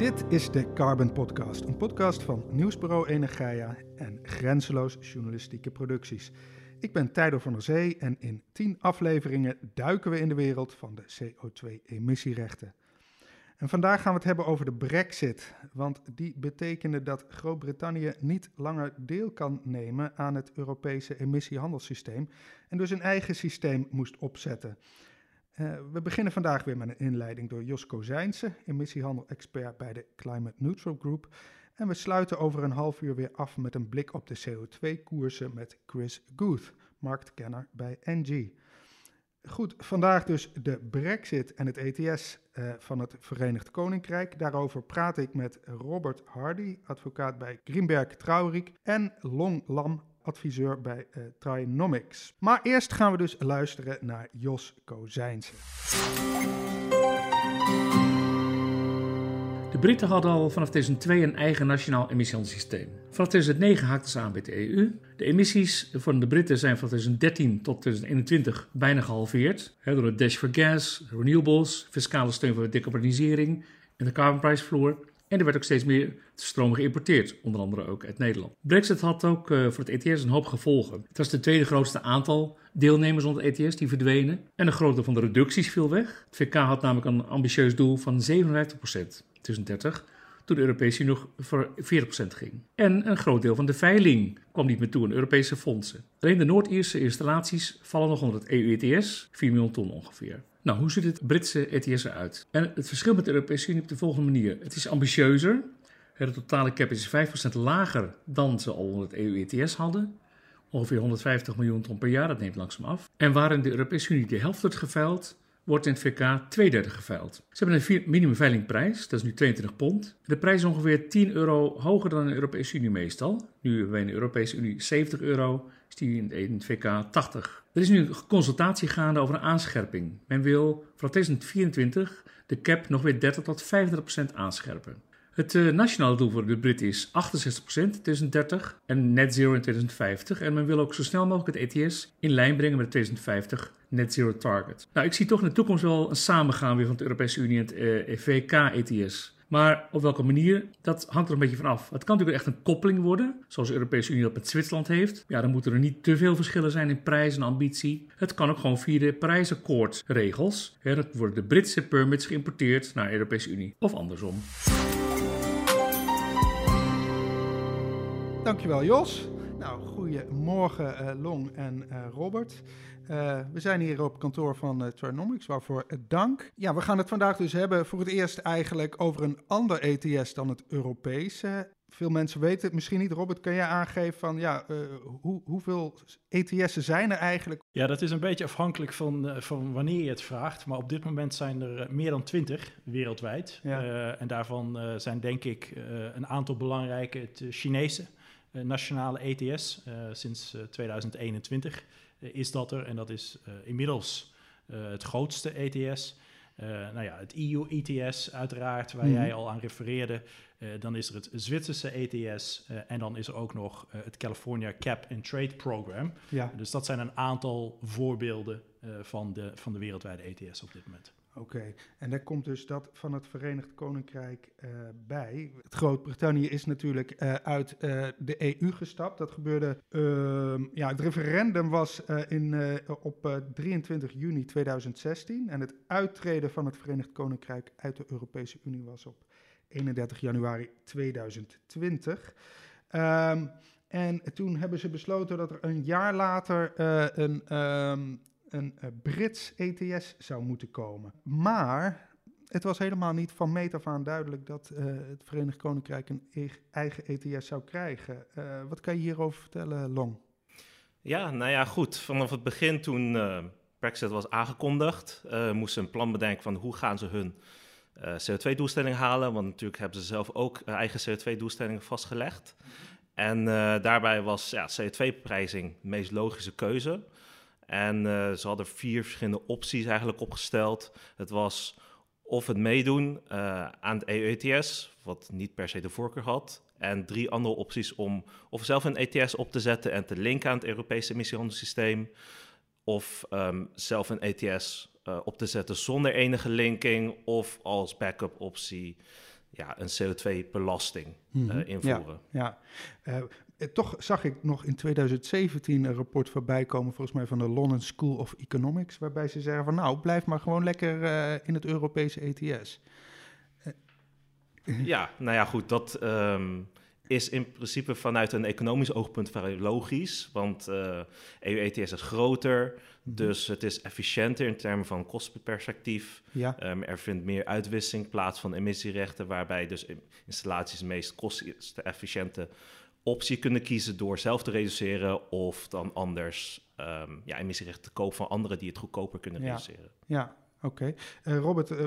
Dit is de Carbon Podcast, een podcast van Nieuwsbureau Energia en Grenzeloos Journalistieke Producties. Ik ben Tijdo van der Zee en in tien afleveringen duiken we in de wereld van de CO2-emissierechten. En vandaag gaan we het hebben over de Brexit, want die betekende dat Groot-Brittannië niet langer deel kan nemen aan het Europese emissiehandelssysteem en dus een eigen systeem moest opzetten. Uh, we beginnen vandaag weer met een inleiding door Jos Kozijnse, emissiehandel-expert bij de Climate Neutral Group. En we sluiten over een half uur weer af met een blik op de CO2-koersen met Chris Guth, marktkenner bij NG. Goed, vandaag dus de Brexit en het ETS uh, van het Verenigd Koninkrijk. Daarover praat ik met Robert Hardy, advocaat bij Greenberg Traurik en Long Lam, adviseur bij uh, Trinomics. Maar eerst gaan we dus luisteren naar Jos Kozijnse. Britten hadden al vanaf 2002 een eigen nationaal emissiehandelssysteem. Vanaf 2009 haakten ze aan bij de EU. De emissies van de Britten zijn van 2013 tot 2021 bijna gehalveerd. Door de Dash for Gas, renewables, fiscale steun voor de decarbonisering en de carbon price floor. En er werd ook steeds meer stroom geïmporteerd, onder andere ook uit Nederland. Brexit had ook uh, voor het ETS een hoop gevolgen. Het was de tweede grootste aantal deelnemers onder het ETS die verdwenen. En een groot deel van de reducties viel weg. Het VK had namelijk een ambitieus doel van 57% 2030 toen de Europese Unie nog voor 40% ging. En een groot deel van de veiling kwam niet meer toe aan Europese fondsen. Alleen de Noord-Ierse installaties vallen nog onder het EU-ETS, 4 miljoen ton ongeveer. Nou, hoe ziet het Britse ETS eruit? En het verschil met de Europese Unie op de volgende manier. Het is ambitieuzer. De totale cap is 5% lager dan ze al onder het EU-ETS hadden. Ongeveer 150 miljoen ton per jaar, dat neemt langzaam af. En waarin de Europese Unie de helft wordt geveild, wordt in het VK twee derde geveild. Ze hebben een minimumveilingprijs, dat is nu 22 pond. De prijs is ongeveer 10 euro hoger dan in de Europese Unie meestal. Nu hebben wij in de Europese Unie 70 euro, is die in het VK 80. Er is nu een consultatie gaande over een aanscherping. Men wil voor 2024 de cap nog weer 30 tot 35 procent aanscherpen. Het uh, nationale doel voor de Brit is 68% in 2030 en net zero in 2050. En men wil ook zo snel mogelijk het ETS in lijn brengen met het 2050 net zero target. Nou, ik zie toch in de toekomst wel een samengaan weer van de Europese Unie en het uh, VK-ETS. Maar op welke manier, dat hangt er een beetje van af. Het kan natuurlijk echt een koppeling worden, zoals de Europese Unie dat met Zwitserland heeft. Ja, dan moeten er niet te veel verschillen zijn in prijs en ambitie. Het kan ook gewoon via de prijsakkoordregels. Ja, dan worden de Britse permits geïmporteerd naar de Europese Unie of andersom. Dankjewel Jos. Nou, goedemorgen uh, Long en uh, Robert. Uh, we zijn hier op kantoor van uh, Trinomics, waarvoor dank. Ja, we gaan het vandaag dus hebben voor het eerst eigenlijk over een ander ETS dan het Europese. Veel mensen weten het misschien niet. Robert, kan jij aangeven van ja, hoe, hoeveel ETS'en zijn er eigenlijk? Ja, dat is een beetje afhankelijk van, van wanneer je het vraagt. Maar op dit moment zijn er meer dan twintig wereldwijd. Ja. en daarvan zijn denk ik een aantal belangrijke. Het Chinese nationale ETS sinds 2021 is dat er. En dat is inmiddels het grootste ETS. Uh, nou ja, het EU ETS uiteraard, waar mm jij al aan refereerde. Uh, dan is er het Zwitserse ETS uh, en dan is er ook nog het California Cap and Trade Program. Ja. Dus dat zijn een aantal voorbeelden van, de, van de wereldwijde ETS op dit moment. Oké, en daar komt dus dat van het Verenigd Koninkrijk uh, bij. Groot-Brittannië is natuurlijk uh, uit uh, de EU gestapt. Dat gebeurde, ehm, ja, het referendum was in, op 23 juni 2016. En het uittreden van het Verenigd Koninkrijk uit de Europese Unie was op 31 januari 2020. Um, en toen hebben ze besloten dat er een jaar later een um, een uh, Brits ETS zou moeten komen. Maar het was helemaal niet van meet af aan duidelijk dat uh, het Verenigd Koninkrijk een eigen ETS zou krijgen. Uh, wat kan je hierover vertellen, Long? Ja, nou ja, goed. Vanaf het begin toen Brexit was aangekondigd, moesten ze een plan bedenken van hoe gaan ze hun CO2-doelstelling halen. Want natuurlijk hebben ze zelf ook eigen CO2-doelstellingen vastgelegd. En daarbij was ja, CO2-prijzing de meest logische keuze. En uh, ze hadden vier verschillende opties eigenlijk opgesteld. Het was of het meedoen uh, aan het EU-ETS, wat niet per se de voorkeur had. En drie andere opties om of zelf een ETS op te zetten en te linken aan het Europese emissiehandelssysteem. Of ehm, zelf een ETS uh, op te zetten zonder enige linking. Of als backup optie ja, een CO2-belasting uh, mm invoeren. Ja, ja. Uh, toch zag ik nog in 2017 een rapport voorbij komen, volgens mij van de London School of Economics, waarbij ze zeggen van nou, blijf maar gewoon lekker uh, in het Europese ETS. Ja, nou ja, goed, dat um, is in principe vanuit een economisch oogpunt vrij logisch, want uh, EU-ETS is groter, dus het is efficiënter in termen van kostenperspectief. Ja. Um, er vindt meer uitwisseling plaats van emissierechten, waarbij dus installaties de meest kostenefficiënte optie kunnen kiezen door zelf te reduceren of dan anders um, ja, emissierechten te kopen van anderen die het goedkoper kunnen reduceren. Ja, oké. Okay. Uh, eh, Robert, uh,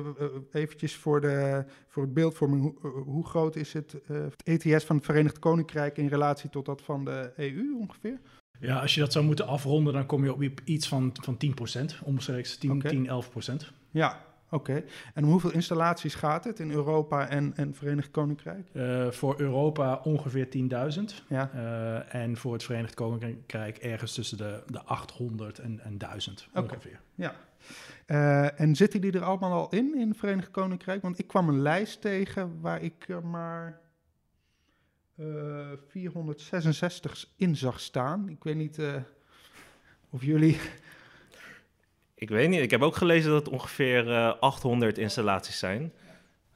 eventjes voor, de, voor het beeldvorming. Hoe, hoe groot is het, het ETS van het Verenigd Koninkrijk in relatie tot dat van de EU ongeveer? Ja, als je dat zou moeten afronden, dan kom je op iets van, van 10%, omstreeks 10, okay. 10 11%. Ja, Oké, en om hoeveel installaties gaat het in Europa en, en Verenigd Koninkrijk? Uh, voor Europa ongeveer 10.000. Ja. Uh, en voor het Verenigd Koninkrijk ergens tussen de, de 800 en, en 1000 okay. ongeveer. Ja. Uh, en zitten die er allemaal al in, in het Verenigd Koninkrijk? Want ik kwam een lijst tegen waar ik er maar 466 in zag staan. Ik weet niet of jullie ik weet niet. Ik heb ook gelezen dat het ongeveer uh, eh, 800 installaties zijn.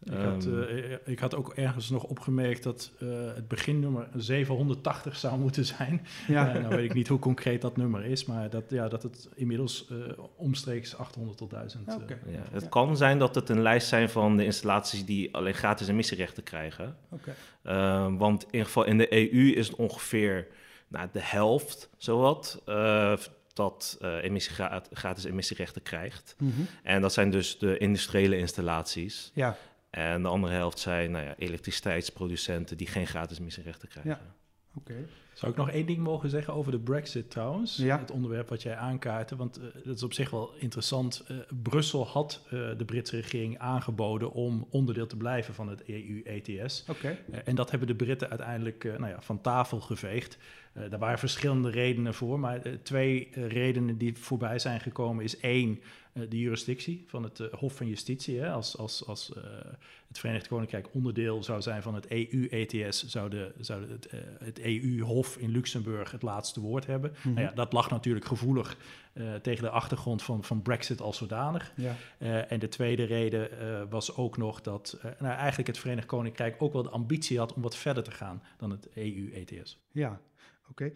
Ik, had, uh, ik had ook ergens nog opgemerkt dat uh, het beginnummer 780 zou moeten zijn. Ja. nou weet ik niet hoe concreet dat nummer is, maar dat, ja, dat het inmiddels omstreeks 800 tot 1000. Okay. Ja, het ja. kan zijn dat het een lijst zijn van de installaties die alleen gratis emissierechten krijgen. Okay. Ehm, want in ieder geval in de EU is het ongeveer nou, de helft, zowat dat uh, emissie gratis emissierechten krijgt. Mm -hmm. En dat zijn dus de industriële installaties. Ja. En de andere helft zijn nou ja, elektriciteitsproducenten die geen gratis emissierechten krijgen. Ja. Zou ik nog één ding mogen zeggen over de Brexit trouwens? Ja. Het onderwerp wat jij aankaartte, want uh, dat is op zich wel interessant. Uh, Brussel had uh, de Britse regering aangeboden om onderdeel te blijven van het EU-ETS. En dat hebben de Britten uiteindelijk nou ja, van tafel geveegd. daar waren verschillende redenen voor, maar twee redenen die voorbij zijn gekomen is één, de jurisdictie van het Hof van Justitie. Hè, als als, als het Verenigd Koninkrijk onderdeel zou zijn van het EU-ETS, zou, de, zou het, het EU-Hof in Luxemburg het laatste woord hebben. Mhm. nou ja, dat lag natuurlijk gevoelig uh, tegen de achtergrond van, van Brexit als zodanig. Ja. En de tweede reden was ook nog dat nou, eigenlijk het Verenigd Koninkrijk ook wel de ambitie had om wat verder te gaan dan het EU-ETS. Ja, oké. Okay.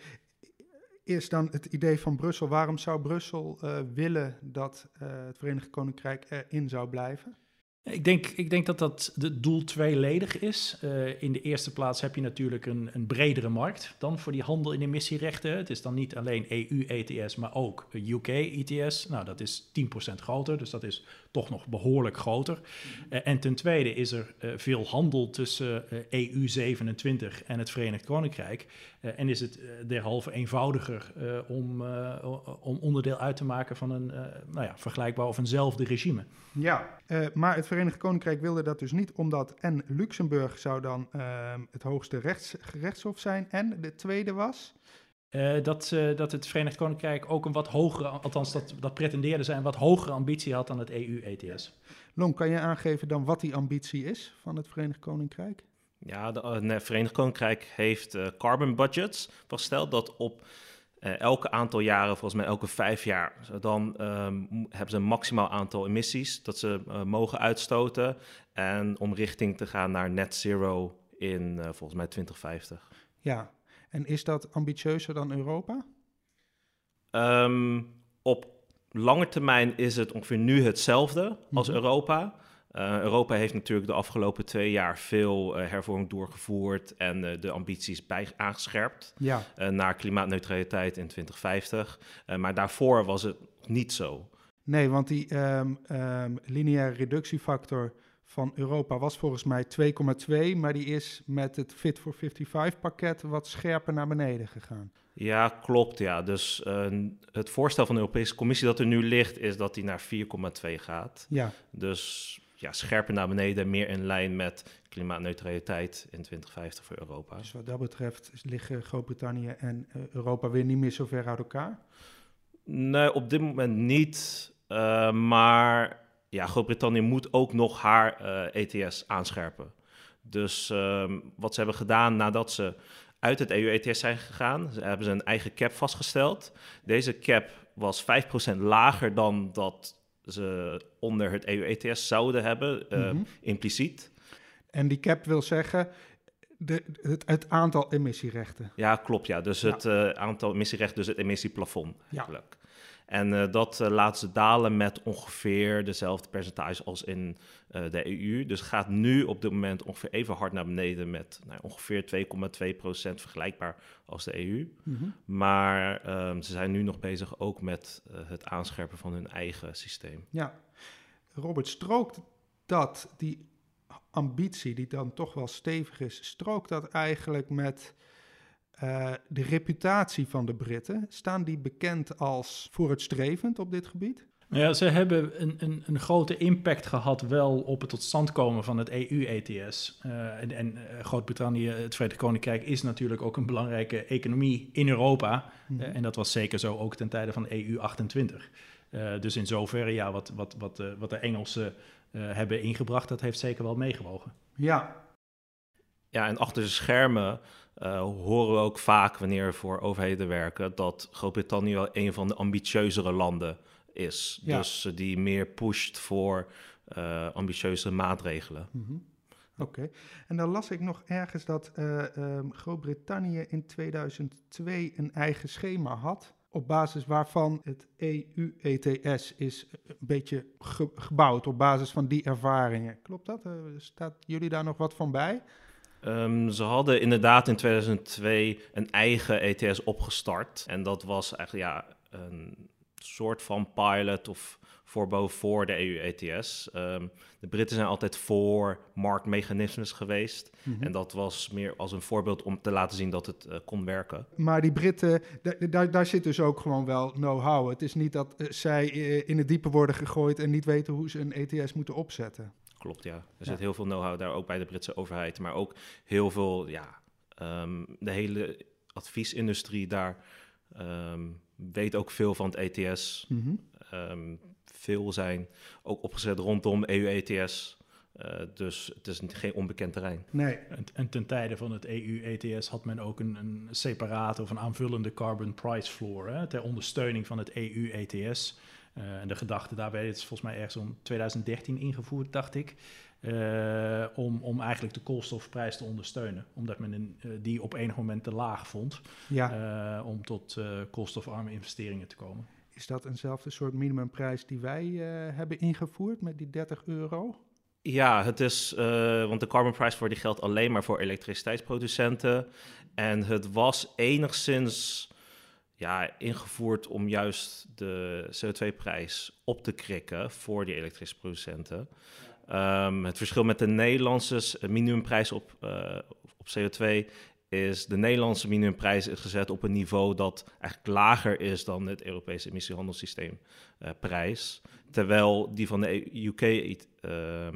Eerst dan het idee van Brussel. Waarom zou Brussel willen dat het Verenigd Koninkrijk erin zou blijven? Ik denk, ik denk dat dat de doel tweeledig is. Uh, in de eerste plaats heb je natuurlijk een, een bredere markt dan voor die handel in emissierechten. Het is dan niet alleen EU-ETS, maar ook UK-ETS. Nou, dat is 10% groter, dus dat is toch nog behoorlijk groter. Uh, en ten tweede is er uh, veel handel tussen EU27 e en het Verenigd Koninkrijk. en is het derhalve eenvoudiger om, om onderdeel uit te maken van een nou ja, vergelijkbaar of eenzelfde regime. Ja, maar het Verenigd Koninkrijk wilde dat dus niet, omdat en Luxemburg zou dan uh, het hoogste rechts, gerechtshof zijn. En de tweede was? Uh, dat, uh, dat het Verenigd Koninkrijk ook een wat hogere, althans dat, dat pretendeerde zijn, wat hogere ambitie had dan het EU-ETS. Long, kan je aangeven dan wat die ambitie is van het Verenigd Koninkrijk? Ja, het uh, Verenigd Koninkrijk heeft carbon budgets vastgesteld dat op uh, elke aantal jaren, volgens mij elke vijf jaar, dan um, hebben ze een maximaal aantal emissies dat ze uh, mogen uitstoten. En om richting te gaan naar net zero in uh, volgens mij 2050. Ja, en is dat ambitieuzer dan Europa? Um, op lange termijn is het ongeveer nu hetzelfde als mm -hmm. Europa. Uh, Europa heeft natuurlijk de afgelopen twee jaar veel uh, hervorming doorgevoerd en uh, de ambities bij aangescherpt ja. naar klimaatneutraliteit in 2050. maar daarvoor was het niet zo. Nee, want die um, um, lineaire reductiefactor van Europa was volgens mij 2,2, maar die is met het Fit for 55 pakket wat scherper naar beneden gegaan. Ja, klopt. Ja. Dus het voorstel van de Europese Commissie dat er nu ligt, is dat die naar 4,2 gaat. Ja. Dus ja, scherper naar beneden, meer in lijn met klimaatneutraliteit in 2050 voor Europa. Dus wat dat betreft liggen Groot-Brittannië en uh, Europa weer niet meer zo ver uit elkaar? Nee, op dit moment niet. Uh, maar ja, Groot-Brittannië moet ook nog haar uh, ETS aanscherpen. Dus ehm, wat ze hebben gedaan nadat ze uit het EU-ETS zijn gegaan, ze hebben ze een eigen cap vastgesteld. Deze cap was 5% lager dan dat ze onder het EU-ETS zouden hebben, uh, impliciet. En die cap wil zeggen de, het, het, aantal emissierechten. Ja, klopt. Ja. Dus het uh, aantal emissierechten, dus het emissieplafond eigenlijk. En uh, dat uh, laat ze dalen met ongeveer dezelfde percentage als in uh, de EU. Dus gaat nu op dit moment ongeveer even hard naar beneden met nou, ongeveer 2,2 procent vergelijkbaar als de EU. Mm -hmm. Maar um, ze zijn nu nog bezig ook met het aanscherpen van hun eigen systeem. Ja, Robert, strookt dat, die ambitie die dan toch wel stevig is, strookt dat eigenlijk met uh, de reputatie van de Britten? Staan die bekend als vooruitstrevend op dit gebied? Nou ja, ze hebben een, een, een, grote impact gehad wel op het tot stand komen van het EU-ETS. Uh, en, en uh, Groot-Brittannië, het Verenigd Koninkrijk, is natuurlijk ook een belangrijke economie in Europa. Mm uh, en dat was zeker zo ook ten tijde van de EU28. dus in zoverre, ja, wat, wat, wat, wat de Engelsen hebben ingebracht, dat heeft zeker wel meegewogen. Ja. Ja, en achter de schermen uh, horen we ook vaak wanneer we voor overheden werken dat Groot-Brittannië wel een van de ambitieuzere landen is. Ja. Dus uh, die meer pusht voor uh, ambitieuze maatregelen. Mm -hmm. Oké, okay. en dan las ik nog ergens dat um, Groot-Brittannië in 2002 een eigen schema had. Op basis waarvan het EU-ETS is een beetje ge gebouwd, op basis van die ervaringen. Klopt dat? staat jullie daar nog wat van bij? Um, ze hadden inderdaad in 2002 een eigen ETS opgestart. En dat was eigenlijk ja, een soort van pilot of voorbouw voor de EU-ETS. Um, de Britten zijn altijd voor marktmechanismes geweest. Mm -hmm. En dat was meer als een voorbeeld om te laten zien dat het uh, kon werken. Maar die Britten, daar, daar zit dus ook gewoon wel know-how. Het is niet dat uh, zij uh, in het diepe worden gegooid en niet weten hoe ze een ETS moeten opzetten. Klopt, ja. Er ja. zit heel veel know-how daar ook bij de Britse overheid, maar ook heel veel, ja, um, de hele adviesindustrie daar um, weet ook veel van het ETS. Mm -hmm. um, veel zijn ook opgezet rondom EU-ETS. Uh, dus het is geen onbekend terrein. Nee. En, en ten tijde van het EU-ETS had men ook een, een separate of een aanvullende carbon price floor hè, ter ondersteuning van het EU-ETS. Uh, en de gedachte daarbij is volgens mij ergens om 2013 ingevoerd, dacht ik. Uh, om, om eigenlijk de koolstofprijs te ondersteunen. Omdat men een, uh, die op enig moment te laag vond. Ja. om tot koolstofarme investeringen te komen. Is dat eenzelfde soort minimumprijs die wij hebben ingevoerd met die 30 euro? Ja, het is, want de carbon price voor die geldt alleen maar voor elektriciteitsproducenten. En het was enigszins ja, ingevoerd om juist de CO2-prijs op te krikken voor die elektrische producenten. Um, het verschil met de Nederlandse minimumprijs op, uh, op CO2 is de Nederlandse minimumprijs is gezet op een niveau dat eigenlijk lager is dan het Europese emissiehandelssysteem uh, prijs. Terwijl die van de UK, uh,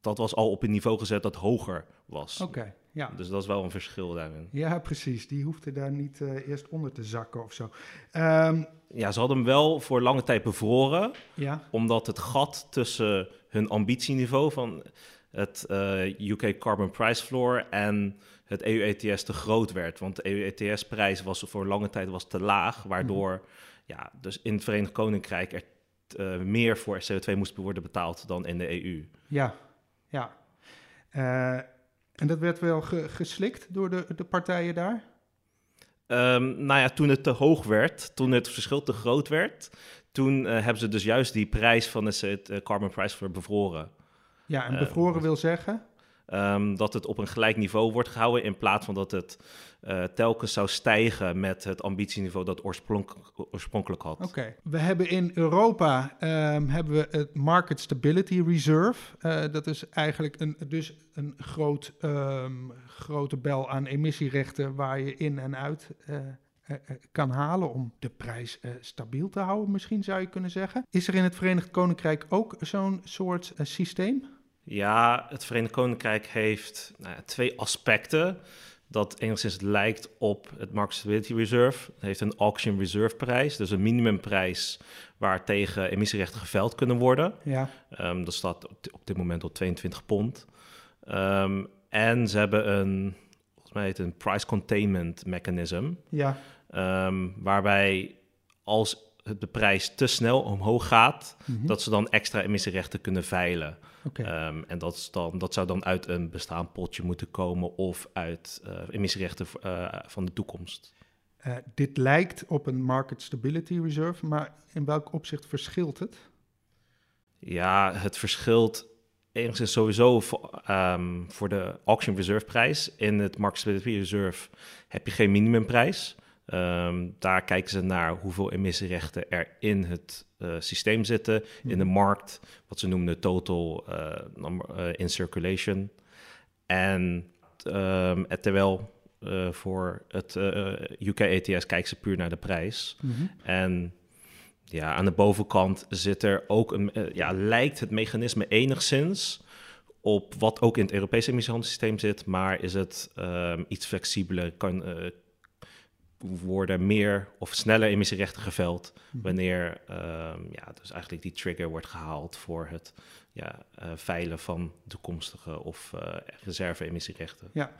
dat was al op een niveau gezet dat hoger was. Oké. Ja. Dus dat is wel een verschil daarin. Ja, precies. Die hoefde daar niet uh, eerst onder te zakken of zo. Um, ja, ze hadden hem wel voor lange tijd bevroren. Ja. Omdat het gat tussen hun ambitieniveau van het uh, UK Carbon Price Floor en het EU-ETS te groot werd. Want de EU-ETS-prijs was voor lange tijd was te laag, waardoor mm. ja, dus in het Verenigd Koninkrijk er uh, meer voor CO2 moest worden betaald dan in de EU. Ja, ja. En dat werd wel ge geslikt door de, de partijen daar? Um, nou ja, toen het te hoog werd, toen het verschil te groot werd, toen uh, hebben ze dus juist die prijs van het, het uh, carbon price voor bevroren. Ja, en bevroren uh, wil zeggen? Um, dat het op een gelijk niveau wordt gehouden in plaats van dat het uh, telkens zou stijgen met het ambitieniveau dat oorspronk oorspronkelijk had. Oké, we hebben in Europa um, hebben we het Market Stability Reserve. Uh, dat is eigenlijk een, dus een groot, um, grote bel aan emissierechten waar je in en uit uh, kan halen om de prijs stabiel te houden, misschien zou je kunnen zeggen. Is er in het Verenigd Koninkrijk ook zo'n soort systeem? Ja, het Verenigd Koninkrijk heeft nou ja, twee aspecten dat enigszins lijkt op het Market Stability Reserve. Het heeft een auction reserve prijs, dus een minimumprijs waar tegen emissierechten geveld kunnen worden. Ja. Um, dat staat op dit moment op 22 pond. Um, en ze hebben een, volgens mij heet het een price containment mechanism. Ja. Um, waarbij als de prijs te snel omhoog gaat, mhm. dat ze dan extra emissierechten kunnen veilen. Ehm, en dat, is dan, dat zou dan uit een bestaand potje moeten komen of uit uh, emissierechten uh, van de toekomst. Uh, dit lijkt op een Market Stability Reserve, maar in welk opzicht verschilt het? Ja, het verschilt enigszins sowieso voor, um, voor de auction reserve prijs. In het Market Stability Reserve heb je geen minimumprijs. Um, daar kijken ze naar hoeveel emissierechten er in het uh, systeem zitten, in de mhm. markt, wat ze noemen de total uh, number, in circulation. En um, terwijl voor het UK ETS kijken ze puur naar de prijs. Mm -hmm. En ja, aan de bovenkant zit er ook een, ja, lijkt het mechanisme enigszins op wat ook in het Europese emissiehandelssysteem zit, maar is het um, iets flexibeler, kan, worden meer of sneller emissierechten geveld mhm. wanneer um, ja, dus eigenlijk die trigger wordt gehaald voor het ja, uh, veilen van toekomstige of uh, reserve-emissierechten. Ja,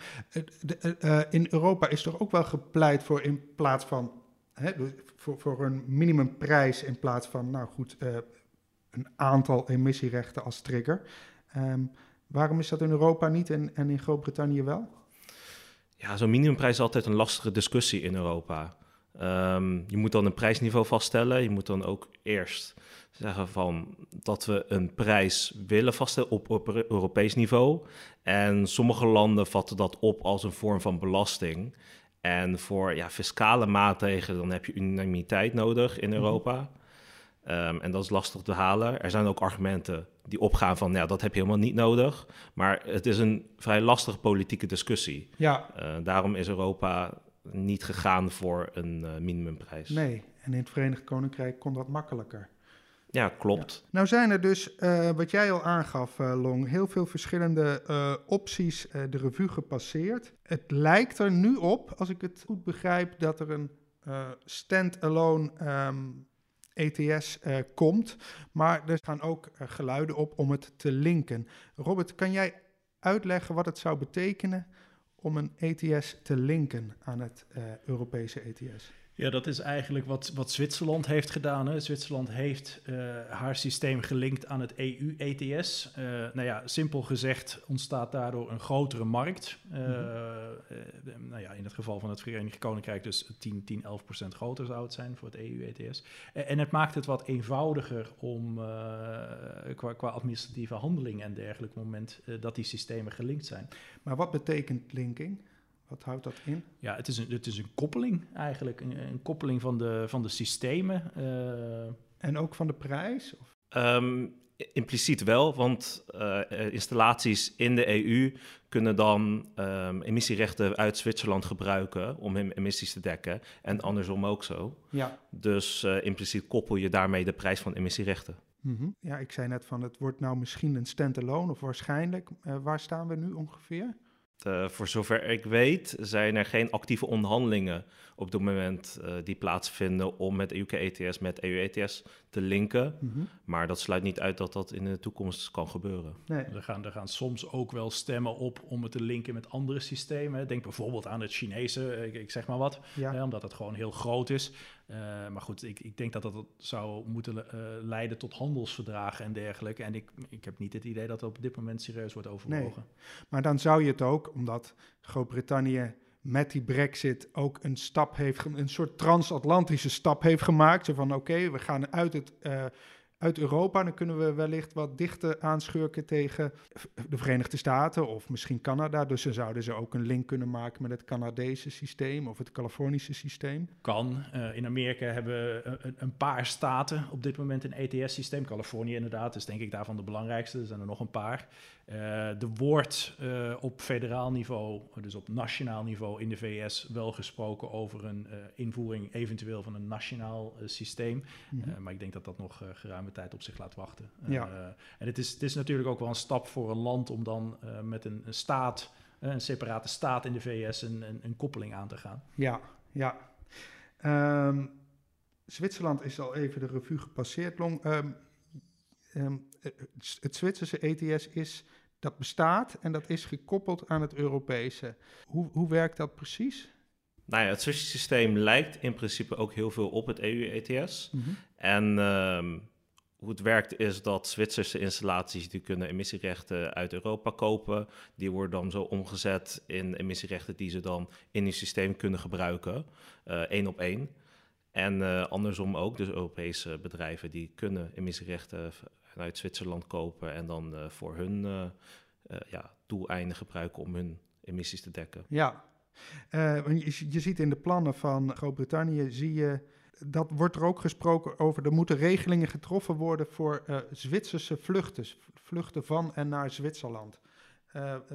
uh, in Europa is er ook wel gepleit voor in plaats van hè, voor, voor een minimumprijs in plaats van, nou goed, een aantal emissierechten als trigger. Um, waarom is dat in Europa niet en, en in Groot-Brittannië wel? Ja, zo'n minimumprijs is altijd een lastige discussie in Europa. Um, je moet dan een prijsniveau vaststellen. Je moet dan ook eerst zeggen van dat we een prijs willen vaststellen op, op Europees niveau. En sommige landen vatten dat op als een vorm van belasting. En voor ja, fiscale maatregelen dan heb je unanimiteit nodig in mhm. Europa. Um, en dat is lastig te halen. Er zijn ook argumenten die opgaan van, ja, dat heb je helemaal niet nodig. Maar het is een vrij lastige politieke discussie. Ja. Uh, daarom is Europa niet gegaan voor een uh, minimumprijs. Nee, en in het Verenigd Koninkrijk kon dat makkelijker. Ja, klopt. Nou zijn er dus, uh, wat jij al aangaf, Long, heel veel verschillende opties de revue gepasseerd. Het lijkt er nu op, als ik het goed begrijp, dat er een stand-alone um, ETS uh, komt. Maar er gaan ook uh, geluiden op om het te linken. Robert, kan jij uitleggen wat het zou betekenen om een ETS te linken aan het uh, Europese ETS? Ja, dat is eigenlijk wat, wat Zwitserland heeft gedaan. Hè. Zwitserland heeft uh, haar systeem gelinkt aan het EU-ETS. Uh, eh, nou ja, simpel gezegd ontstaat daardoor een grotere markt. Uh, mm -hmm. nou ja, in het geval van het Verenigd Koninkrijk dus 10, 10 11 procent groter zou het zijn voor het EU-ETS. en het maakt het wat eenvoudiger om qua, qua, administratieve handeling en dergelijke moment dat die systemen gelinkt zijn. Maar wat betekent linking? Wat houdt dat in? Ja, het is een, het is een koppeling eigenlijk. Een, een koppeling van de, van de systemen. Uh... En ook van de prijs? Of? Um, impliciet wel, want uh, installaties in de EU kunnen dan um, emissierechten uit Zwitserland gebruiken om hun emissies te dekken. En andersom ook zo. Ja. Dus uh, impliciet koppel je daarmee de prijs van emissierechten. Mm -hmm. Ja, ik zei net van het wordt nou misschien een standalone of waarschijnlijk. waar staan we nu ongeveer? Uh, voor zover ik weet zijn er geen actieve onderhandelingen op dit moment uh, die plaatsvinden om met UK ETS met EU ETS te linken. Mm -hmm. Maar dat sluit niet uit dat dat in de toekomst kan gebeuren. Nee. Er, gaan, er gaan soms ook wel stemmen op om het te linken met andere systemen. Denk bijvoorbeeld aan het Chinese, ik, ik zeg maar wat, ja. hè, omdat het gewoon heel groot is. Uh, maar goed, ik, ik, denk dat dat zou moeten uh, leiden tot handelsverdragen en dergelijke. En ik, ik heb niet het idee dat dat op dit moment serieus wordt overwogen. Nee. Maar dan zou je het ook, omdat Groot-Brittannië met die brexit ook een stap heeft, een soort transatlantische stap heeft gemaakt. Zo van oké, we gaan uit het uh, uit Europa, dan kunnen we wellicht wat dichter aanschurken tegen de Verenigde Staten of misschien Canada. Dus dan zouden ze ook een link kunnen maken met het Canadese systeem of het Californische systeem. Kan. Uh, in Amerika hebben een, een, paar staten op dit moment een ETS-systeem. Californië inderdaad is denk ik daarvan de belangrijkste. Er zijn er nog een paar. Er wordt op federaal niveau, dus op nationaal niveau in de VS, wel gesproken over een invoering eventueel van een nationaal systeem. Mhm. maar ik denk dat dat nog geruime tijd op zich laat wachten. Ja. en het is, het is natuurlijk ook wel een stap voor een land om dan met een, een staat een separate staat in de VS een, een, een koppeling aan te gaan. Ja, ja. Ehm, Zwitserland is al even de revue gepasseerd. Long, ehm, ehm, het Zwitserse ETS is, dat bestaat en dat is gekoppeld aan het Europese. Hoe, hoe werkt dat precies? Nou ja, het systeem lijkt in principe ook heel veel op het EU-ETS. Mhm. En hoe het werkt is dat Zwitserse installaties die kunnen emissierechten uit Europa kopen. Die worden dan zo omgezet in emissierechten die ze dan in hun systeem kunnen gebruiken, uh, één op één. En uh, andersom ook, dus Europese bedrijven die kunnen emissierechten uit Zwitserland kopen en dan uh, voor hun ja, doeleinden gebruiken om hun emissies te dekken. Ja, je, je ziet in de plannen van Groot-Brittannië, zie je dat wordt er ook gesproken over. Er moeten regelingen getroffen worden voor Zwitserse vluchten. Vluchten van en naar Zwitserland.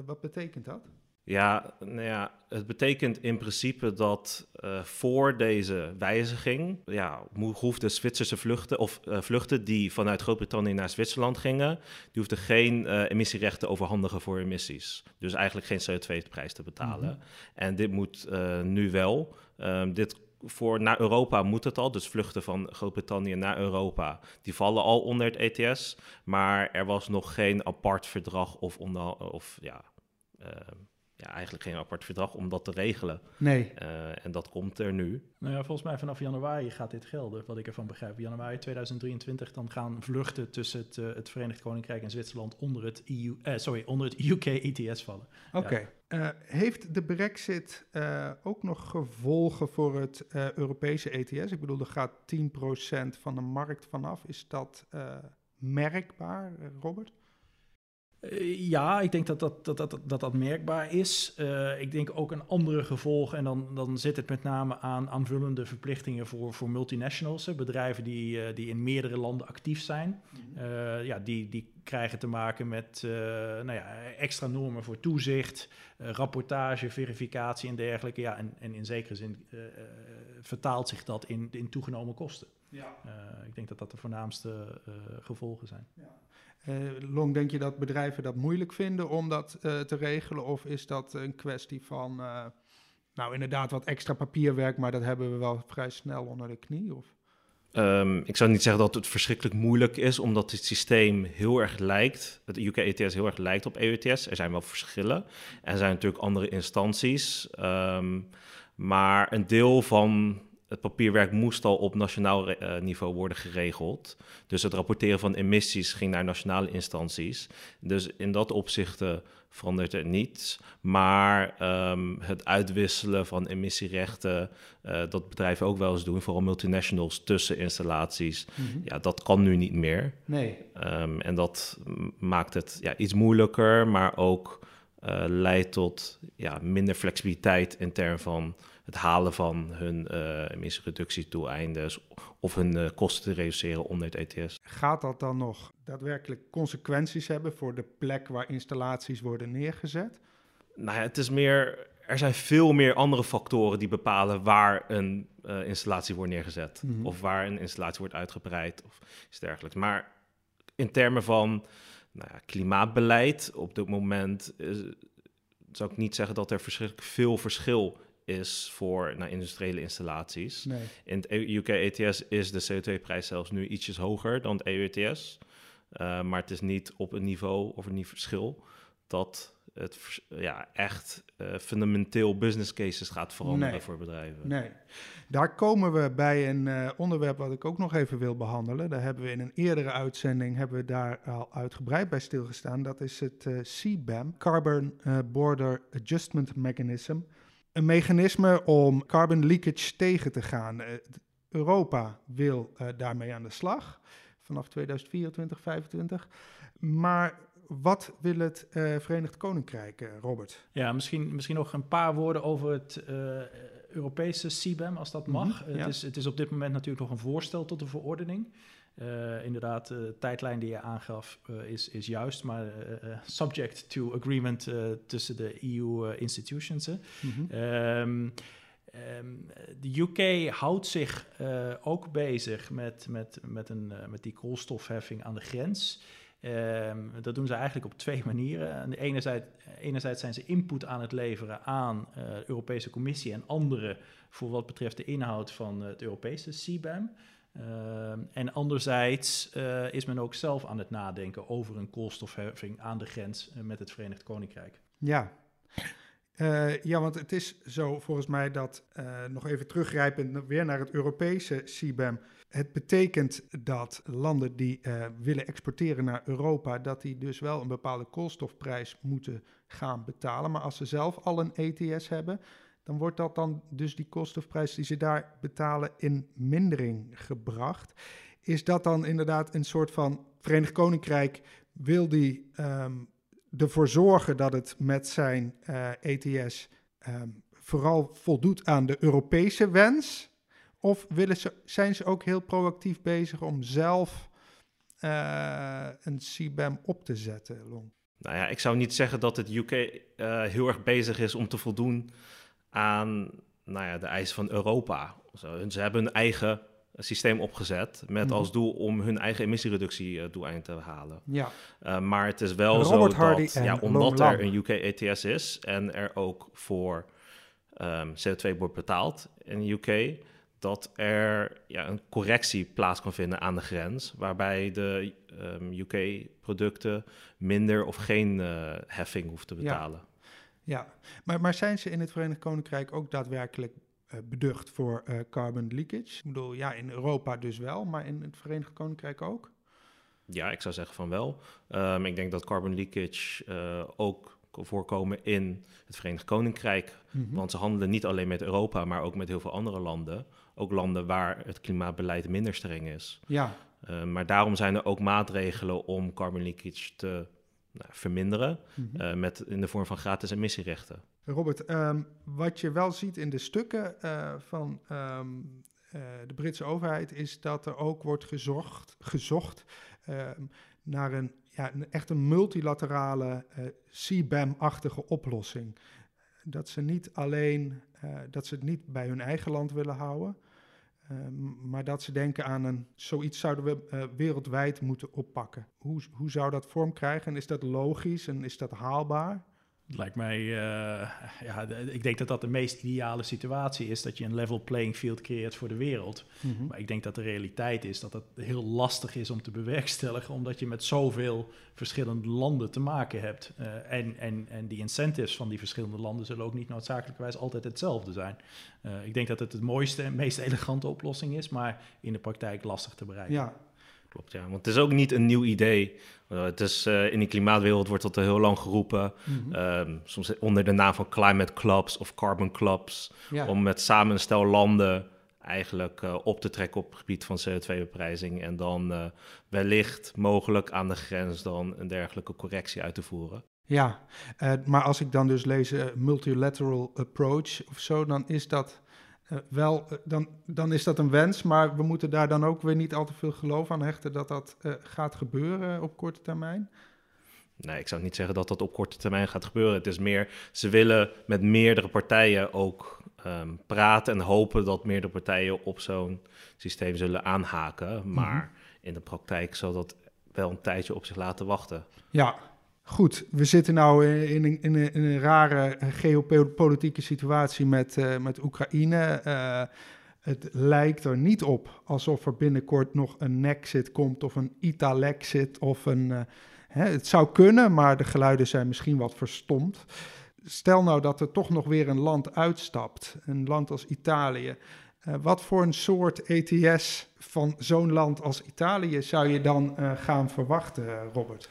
Wat betekent dat? Ja, nou ja, het betekent in principe dat uh, voor deze wijziging, ja, hoefden Zwitserse vluchten of uh, vluchten die vanuit Groot-Brittannië naar Zwitserland gingen, die hoefden geen uh, emissierechten overhandigen voor emissies. Dus eigenlijk geen CO2-prijs te betalen. Mm -hmm. En dit moet nu wel. Um, dit voor naar Europa moet het al. Dus vluchten van Groot-Brittannië naar Europa, die vallen al onder het ETS. Maar er was nog geen apart verdrag of, onder, of ja, uh, ja, eigenlijk geen apart verdrag om dat te regelen. Nee. Uh, en dat komt er nu. Nou ja, volgens mij vanaf januari gaat dit gelden, wat ik ervan begrijp. Januari 2023, dan gaan vluchten tussen het, uh, het Verenigd Koninkrijk en Zwitserland onder het, EU, uh, sorry, onder het UK ETS vallen. Oké. Ja. heeft de brexit ook nog gevolgen voor het Europese ETS? Ik bedoel, er gaat 10% van de markt vanaf. Is dat merkbaar, Robert? Eh, ja, ik denk dat dat, dat, dat, dat, dat merkbaar is. Uh, ik denk ook een andere gevolg, en dan, dan zit het met name aan aanvullende verplichtingen voor, voor multinationals, hè, bedrijven die, uh, die in meerdere landen actief zijn. Uh, ja, die, die krijgen te maken met nou ja, extra normen voor toezicht, rapportage, verificatie en dergelijke. Ja, en, en in zekere zin vertaalt zich dat in, in toegenomen kosten. Ja. ik denk dat dat de voornaamste gevolgen zijn. Ja. Uh, Long, denk je dat bedrijven dat moeilijk vinden om dat uh, te regelen? Of is dat een kwestie van, uh, nou inderdaad wat extra papierwerk, maar dat hebben we wel vrij snel onder de knie? Of? Um, ik zou niet zeggen dat het verschrikkelijk moeilijk is, omdat het systeem heel erg lijkt, het UK ETS heel erg lijkt op EU ETS. Er zijn wel verschillen. Er zijn natuurlijk andere instanties. Um, maar een deel van het papierwerk moest al op nationaal uh, niveau worden geregeld. Dus het rapporteren van emissies ging naar nationale instanties. Dus in dat opzicht verandert er niets. Maar um, het uitwisselen van emissierechten, uh, dat bedrijven ook wel eens doen, vooral multinationals tussen installaties, mm -hmm. ja, dat kan nu niet meer. Nee. Um, en dat maakt het ja, iets moeilijker, maar ook leidt tot ja, minder flexibiliteit in termen van het halen van hun uh, emissiereductiedoeleinden of hun uh, kosten te reduceren onder het ETS. Gaat dat dan nog daadwerkelijk consequenties hebben voor de plek waar installaties worden neergezet? Nou ja, het is meer. Er zijn veel meer andere factoren die bepalen waar een uh, installatie wordt neergezet. Mm -hmm. Of waar een installatie wordt uitgebreid of iets dergelijks. Maar in termen van nou ja, klimaatbeleid op dit moment is, zou ik niet zeggen dat er verschrikkelijk veel verschil is voor naar industriële installaties. Nee. In het UK ETS is de CO2-prijs zelfs nu ietsjes hoger dan het EU ETS. Uh, maar het is niet op een niveau of een verschil dat het ja, echt uh, fundamenteel business cases gaat veranderen nee. voor bedrijven. Nee, daar komen we bij een uh, onderwerp wat ik ook nog even wil behandelen. Daar hebben we in een eerdere uitzending hebben we daar al uitgebreid bij stilgestaan. Dat is het CBAM, Carbon Border Adjustment Mechanism een mechanisme om carbon leakage tegen te gaan. Uh, Europa wil uh, daarmee aan de slag vanaf 2024, 2025. Maar wat wil het uh, Verenigd Koninkrijk, Robert? Ja, misschien, misschien nog een paar woorden over het Europese CBAM, als dat mag. Mm -hmm, ja. het, is, het is op dit moment natuurlijk nog een voorstel tot een verordening. Inderdaad, de tijdlijn die je aangaf is, is juist, maar subject to agreement tussen de EU-institutions. Mm -hmm. de UK houdt zich ook bezig met, met, met, een, met die koolstofheffing aan de grens. Um, dat doen ze eigenlijk op twee manieren. de enerzijds, enerzijds zijn ze input aan het leveren aan de Europese Commissie en andere voor wat betreft de inhoud van het Europese CBAM. Ehm, en anderzijds uh, is men ook zelf aan het nadenken over een koolstofheffing aan de grens uh, met het Verenigd Koninkrijk. Ja. Uh, ja, want het is zo volgens mij dat, nog even teruggrijpend weer naar het Europese CBAM, het betekent dat landen die willen exporteren naar Europa, dat die dus wel een bepaalde koolstofprijs moeten gaan betalen. Maar als ze zelf al een ETS hebben, dan wordt dat dan dus die koolstofprijs die ze daar betalen in mindering gebracht. Is dat dan inderdaad een soort van Verenigd Koninkrijk wil die um, ervoor zorgen dat het met zijn uh, eh, ETS um, ehm, vooral voldoet aan de Europese wens? Of willen ze, zijn ze ook heel proactief bezig om zelf uh, een CBAM op te zetten? Nou ja, ik zou niet zeggen dat het UK eh, heel erg bezig is om te voldoen aan nou ja, de eisen van Europa. Zo, ze hebben hun eigen systeem opgezet met mhm. als doel om hun eigen emissiereductie uh, doeleind te halen. Ja. Uh, maar het is wel Robert zo Hardy dat, ja, omdat er een UK ETS is en er ook voor um, CO2 wordt betaald in de UK, dat er ja, een correctie plaats kan vinden aan de grens, waarbij de um, ehm, UK-producten minder of geen uh, heffing hoeft te betalen. Ja, ja. Maar, maar zijn ze in het Verenigd Koninkrijk ook daadwerkelijk uh, beducht voor uh, carbon leakage? Ik bedoel, ja, in Europa dus wel, maar in het Verenigd Koninkrijk ook? Ja, ik zou zeggen van wel. Um, ik denk dat carbon leakage ook voorkomen in het Verenigd Koninkrijk. Mhm. Want ze handelen niet alleen met Europa, maar ook met heel veel andere landen. Ook landen waar het klimaatbeleid minder streng is. Ja. Uh, maar daarom zijn er ook maatregelen om carbon leakage te nou, verminderen. Mhm. uh, met, in de vorm van gratis emissierechten. Robert, um, wat je wel ziet in de stukken uh, van um, de Britse overheid... is dat er ook wordt gezocht, gezocht ehm, naar een ja, een, echt een multilaterale CBAM-achtige oplossing. Dat ze niet alleen, dat ze het niet bij hun eigen land willen houden, uh, maar dat ze denken aan een, zoiets zouden we wereldwijd moeten oppakken. Hoe, hoe zou dat vorm krijgen en is dat logisch en is dat haalbaar? Lijkt mij, uh, ja, ik denk dat dat de meest ideale situatie is, dat je een level playing field creëert voor de wereld. Mhm. Maar ik denk dat de realiteit is dat het heel lastig is om te bewerkstelligen, omdat je met zoveel verschillende landen te maken hebt. Uh, en, en, en die incentives van die verschillende landen zullen ook niet noodzakelijkerwijs altijd hetzelfde zijn. Uh, ik denk dat het het mooiste en meest elegante oplossing is, maar in de praktijk lastig te bereiken. Ja, Klopt, ja. Want het is ook niet een nieuw idee. Uh, het is, uh, in de klimaatwereld wordt dat al heel lang geroepen. Mm -hmm. um, soms onder de naam van climate clubs of carbon clubs. Ja. Om met samen een stel landen eigenlijk uh, op te trekken op het gebied van CO2-beprijzing. En dan wellicht mogelijk aan de grens dan een dergelijke correctie uit te voeren. Ja, maar als ik dan dus lees multilateral approach of zo, dan is dat uh, wel, uh, dan, dan is dat een wens, maar we moeten daar dan ook weer niet al te veel geloof aan hechten dat dat uh, gaat gebeuren op korte termijn. Nee, ik zou niet zeggen dat dat op korte termijn gaat gebeuren. Het is meer, ze willen met meerdere partijen ook um, praten en hopen dat meerdere partijen op zo'n systeem zullen aanhaken. Maar mm -hmm. in de praktijk zal dat wel een tijdje op zich laten wachten. Ja, Goed, we zitten nu in, in, een rare geopolitieke situatie met, uh, met Oekraïne. Uh, het lijkt er niet op alsof er binnenkort nog een Nexit komt of een Italexit of een... Uh, hè, het zou kunnen, maar de geluiden zijn misschien wat verstomd. Stel nou dat er toch nog weer een land uitstapt, een land als Italië. wat voor een soort ETS van zo'n land als Italië zou je dan gaan verwachten, Robert?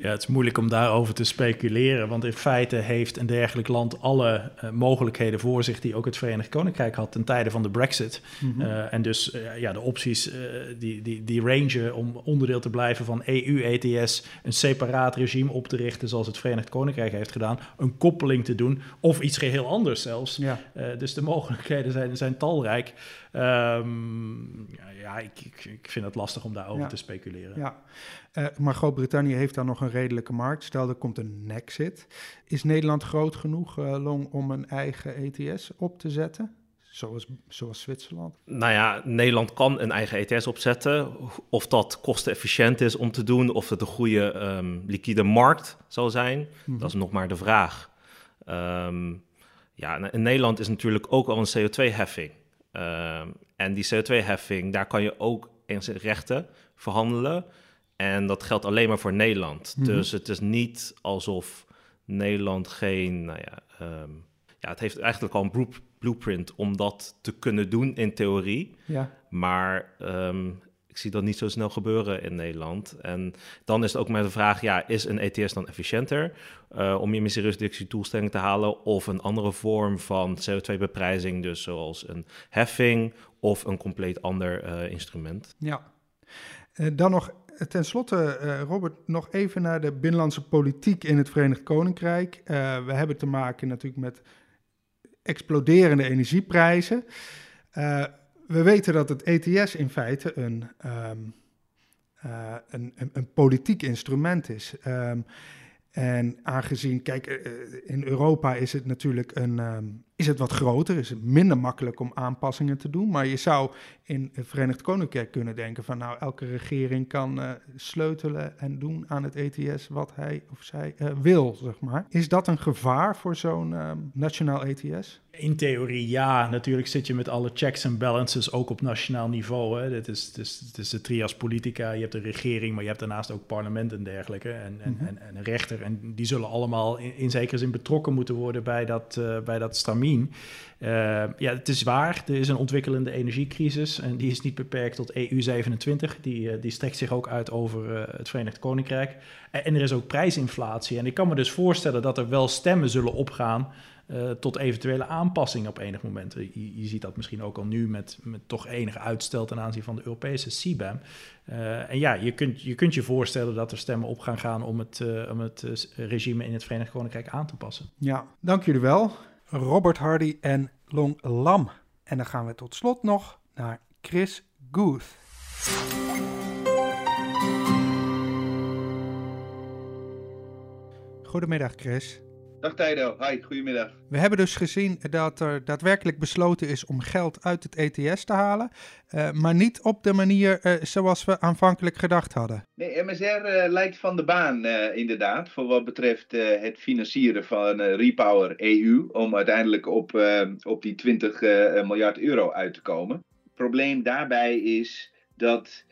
Ja, het is moeilijk om daarover te speculeren, want in feite heeft een dergelijk land alle uh, mogelijkheden voor zich die ook het Verenigd Koninkrijk had ten tijde van de Brexit. Mm en dus ja, de opties die, die, die rangen om onderdeel te blijven van EU-ETS, een separaat regime op te richten zoals het Verenigd Koninkrijk heeft gedaan, een koppeling te doen of iets geheel anders zelfs. Ja. dus de mogelijkheden zijn, zijn talrijk. Um, ja, ik, ik, ik, vind het lastig om daarover te speculeren. Ja, uh, maar Groot-Brittannië heeft dan nog een redelijke markt. Stel, er komt een Nexit. Is Nederland groot genoeg, uh, Long, om een eigen ETS op te zetten? Zoals, zoals Zwitserland? Nou ja, Nederland kan een eigen ETS opzetten. Of dat kostenefficiënt is om te doen, of het een goede um, liquide markt zal zijn, mm -hmm. dat is nog maar de vraag. Um, ja, in Nederland is natuurlijk ook al een CO2-heffing. Uh, en die CO2-heffing, daar kan je ook in rechten verhandelen. En dat geldt alleen maar voor Nederland. Mm -hmm. Dus het is niet alsof Nederland geen. Nou ja, um, ja, het heeft eigenlijk al een blueprint om dat te kunnen doen in theorie. Ja. Maar um, ik zie dat niet zo snel gebeuren in Nederland. En dan is het ook maar de vraag: ja, is een ETS dan efficiënter uh, om je emissiereductie doelstelling te halen? Of een andere vorm van CO2-beprijzing, dus zoals een heffing of een compleet ander uh, instrument? Ja. Uh, dan nog ten slotte, uh, Robert, nog even naar de binnenlandse politiek in het Verenigd Koninkrijk. Uh, we hebben te maken natuurlijk met exploderende energieprijzen. We weten dat het ETS in feite een, um, een, een, een, politiek instrument is. Um, en aangezien, kijk, in Europa is het natuurlijk een, um, is het wat groter, is het minder makkelijk om aanpassingen te doen. Maar je zou in het Verenigd Koninkrijk kunnen denken van nou, elke regering kan uh, sleutelen en doen aan het ETS wat hij of zij uh, wil, zeg maar. Is dat een gevaar voor zo'n uh, nationaal ETS? In theorie ja, natuurlijk zit je met alle checks en balances ook op nationaal niveau. Hè. Dit is, het, is, de trias politica, je hebt de regering, maar je hebt daarnaast ook parlement en dergelijke. En, en, mm -hmm. en, en een rechter. En die zullen allemaal in, in zekere zin betrokken moeten worden bij dat, uh, bij dat stramien. Uh, ja, het is waar, er is een ontwikkelende energiecrisis en die is niet beperkt tot EU27. Die, uh, die strekt zich ook uit over uh, het Verenigd Koninkrijk. En, er is ook prijsinflatie. En ik kan me dus voorstellen dat er wel stemmen zullen opgaan tot eventuele aanpassingen op enig moment. Je, je, ziet dat misschien ook al nu met, met toch enig uitstel ten aanzien van de Europese CBAM. en ja, je kunt, je kunt je voorstellen dat er stemmen op gaan gaan om het, om het regime in het Verenigd Koninkrijk aan te passen. Ja, dank jullie wel. Robert Hardy en Long Lam. En dan gaan we tot slot nog naar Chris Guth. Goedemiddag Chris. Dag Tijdo, hi, goedemiddag. We hebben dus gezien dat er daadwerkelijk besloten is om geld uit het ETS te halen, uh, maar niet op de manier uh, zoals we aanvankelijk gedacht hadden. Nee, MSR uh, eh, lijkt van de baan inderdaad, voor wat betreft het financieren van Repower EU, om uiteindelijk op, op die 20 miljard euro uit te komen. Het probleem daarbij is dat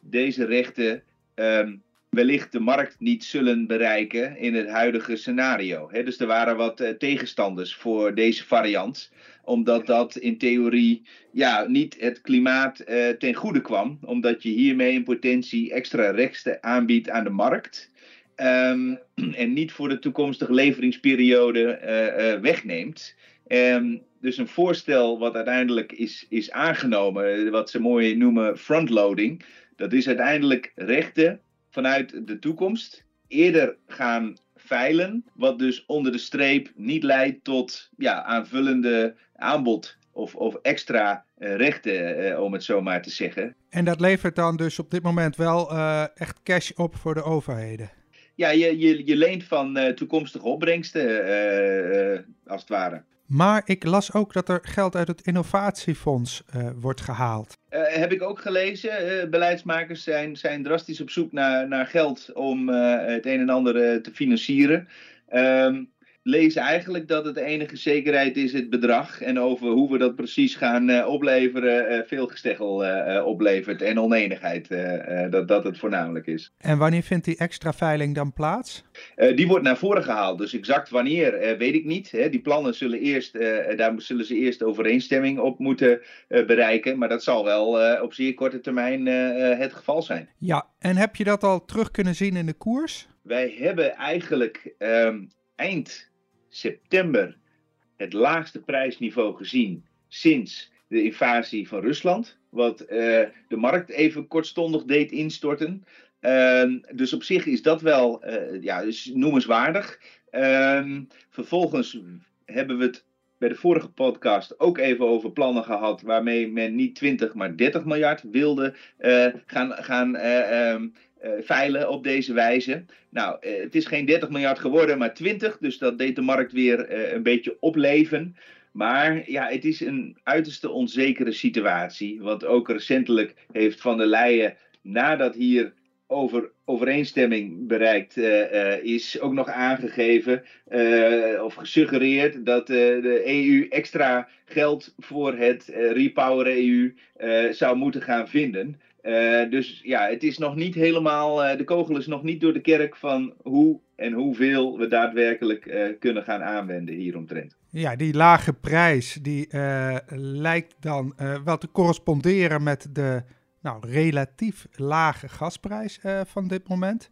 deze rechten um, wellicht de markt niet zullen bereiken in het huidige scenario. dus er waren wat uh, tegenstanders voor deze variant, omdat dat in theorie ja, niet het klimaat uh, ten goede kwam, omdat je hiermee in potentie extra rechten aanbiedt aan de markt. Um, en niet voor de toekomstige leveringsperiode uh, wegneemt. Um, dus een voorstel wat uiteindelijk is, is aangenomen, wat ze mooi noemen frontloading. Dat is uiteindelijk rechten vanuit de toekomst eerder gaan veilen, wat dus onder de streep niet leidt tot ja, aanvullende aanbod of, of extra uh, rechten, uh, om het zo maar te zeggen. En dat levert dan dus op dit moment wel uh, echt cash op voor de overheden? Ja, je, je, je leent van toekomstige opbrengsten, als het ware. Maar ik las ook dat er geld uit het innovatiefonds uh, wordt gehaald. Uh, heb ik ook gelezen. Uh, beleidsmakers zijn, zijn drastisch op zoek naar, naar geld om het een en ander te financieren. Um, lees eigenlijk dat het enige zekerheid is het bedrag. En over hoe we dat precies gaan uh, opleveren, uh, veel gesteggel uh, oplevert en oneenigheid. dat dat het voornamelijk is. En wanneer vindt die extra veiling dan plaats? die wordt naar voren gehaald. Dus exact wanneer weet ik niet. Hè. Die plannen zullen eerst, daar zullen ze eerst overeenstemming op moeten bereiken. Maar dat zal wel op zeer korte termijn het geval zijn. Ja, en heb je dat al terug kunnen zien in de koers? wij hebben eigenlijk um, eind september het laagste prijsniveau gezien sinds de invasie van Rusland. Wat uh, de markt even kortstondig deed instorten. Uh, dus op zich is dat wel uh, ja, dus noemenswaardig. Ehm, vervolgens hebben we het bij de vorige podcast ook even over plannen gehad waarmee men niet 20, maar 30 miljard wilde uh, gaan, gaan uh, veilen op deze wijze. Nou, het is geen 30 miljard geworden, maar 20, dus dat deed de markt weer een beetje opleven. Maar ja, het is een uiterste onzekere situatie. Want ook recentelijk heeft Van der Leyen, nadat hier over overeenstemming bereikt is ook nog aangegeven of gesuggereerd dat de EU extra geld voor het Repower EU zou moeten gaan vinden. Dus ja, het is nog niet helemaal, de kogel is nog niet door de kerk van hoe en hoeveel we daadwerkelijk kunnen gaan aanwenden hieromtrent. Ja, die lage prijs die lijkt dan wel te corresponderen met de nou, relatief lage gasprijs van dit moment.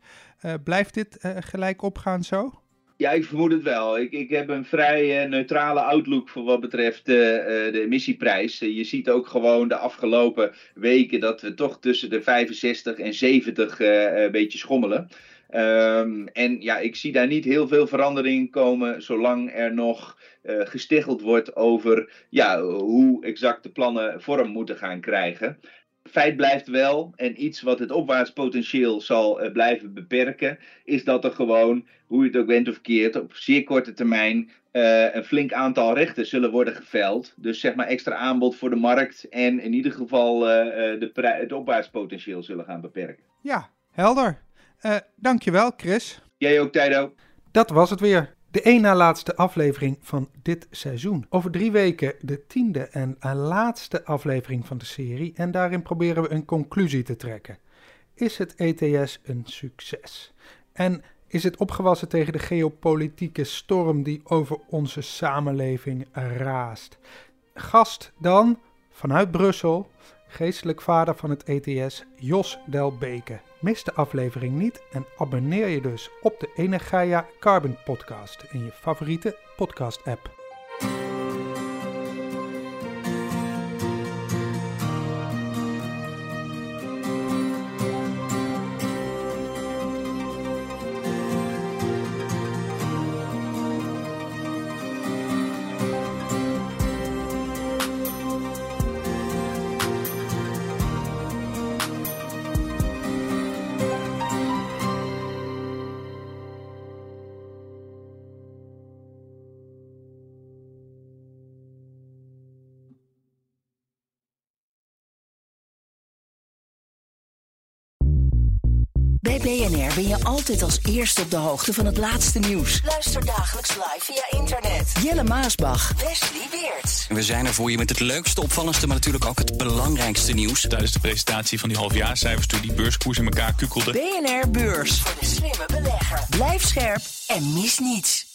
Blijft dit gelijk opgaan zo? Ja, ik vermoed het wel. Ik, ik heb een vrij neutrale outlook voor wat betreft de emissieprijs. je ziet ook gewoon de afgelopen weken dat we toch tussen de 65 en 70 een beetje schommelen. Um, en ja, ik zie daar niet heel veel verandering komen zolang er nog gesticheld wordt over ja, hoe exact de plannen vorm moeten gaan krijgen feit blijft wel, en iets wat het opwaartspotentieel zal uh, blijven beperken, is dat er gewoon, hoe je het ook bent of keert, op zeer korte termijn uh, een flink aantal rechten zullen worden geveld. Dus zeg maar extra aanbod voor de markt en in ieder geval uh, de het opwaartspotentieel zullen gaan beperken. Ja, helder. dankjewel, Chris. Jij ook, Tijdo. Dat was het weer. De één na laatste aflevering van dit seizoen. Over drie weken de tiende en laatste aflevering van de serie en daarin proberen we een conclusie te trekken. Is het ETS een succes? En is het opgewassen tegen de geopolitieke storm die over onze samenleving raast? Gast dan vanuit Brussel, geestelijk vader van het ETS, Jos Delbeke. Mis de aflevering niet en abonneer je dus op de Energia Carbon Podcast in je favoriete podcast ben je altijd als eerste op de hoogte van het laatste nieuws. Luister dagelijks live via internet. Jelle Maasbach. Wesley Weert. We zijn er voor je met het leukste, opvallendste, maar natuurlijk ook het belangrijkste nieuws. Tijdens de presentatie van die halfjaarcijfers toen die beurskoers in elkaar kukkelde. BNR Beurs. Voor de slimme belegger. Blijf scherp en mis niets.